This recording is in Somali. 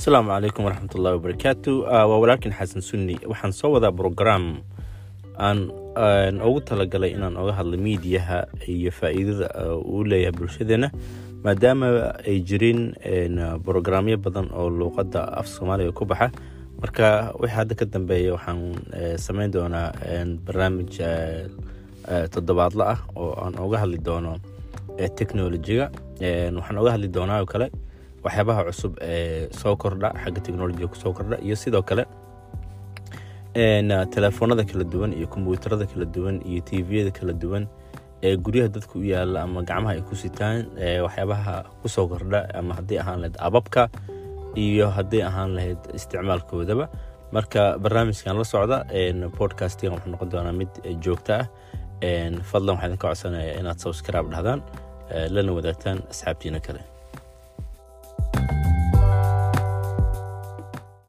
asalaamu calaykum waraxmat ullahi wabarakaatu waa walaalkin xasan sunni. Waxaan soo wadaa brogram aan ugu talagalay inaan oga hadla miidiyaha iyo faa-iidada uu leeyahay bulshadeena maadaama ay jirin brogramyo badan oo luuqadda af soomaaliga ku baxa. Marka wixii hadda ka dambeeya waxaan sameyn doonaa barnaamij toddobaadla ah oo aan oga hadli doono technolojiga waxaan oga hadli doonaa oo kale waxyaabaha cusub ee soo kordha xagga technolojiga ku soo kordha iyo sidoo kale telefoonada kala duwan iyo kombyuutarada kala duwan iyo tviyada kala duwan ee guryaha dadka u yaalla ama gacmaha ay ku sitaan waxyaabaha ku soo kordha ama haddii ahaan lahayd ababka iyo haddii ahaan lahayd isticmaalkoodaba. Marka barnaamijkan la socda podcastgan wuxuu noqon doonaa mid joogto ah. Fadlan waxaa idinka codsanaya inaad subscribe dhahdaan lana wadaagtaan asxaabtiina kale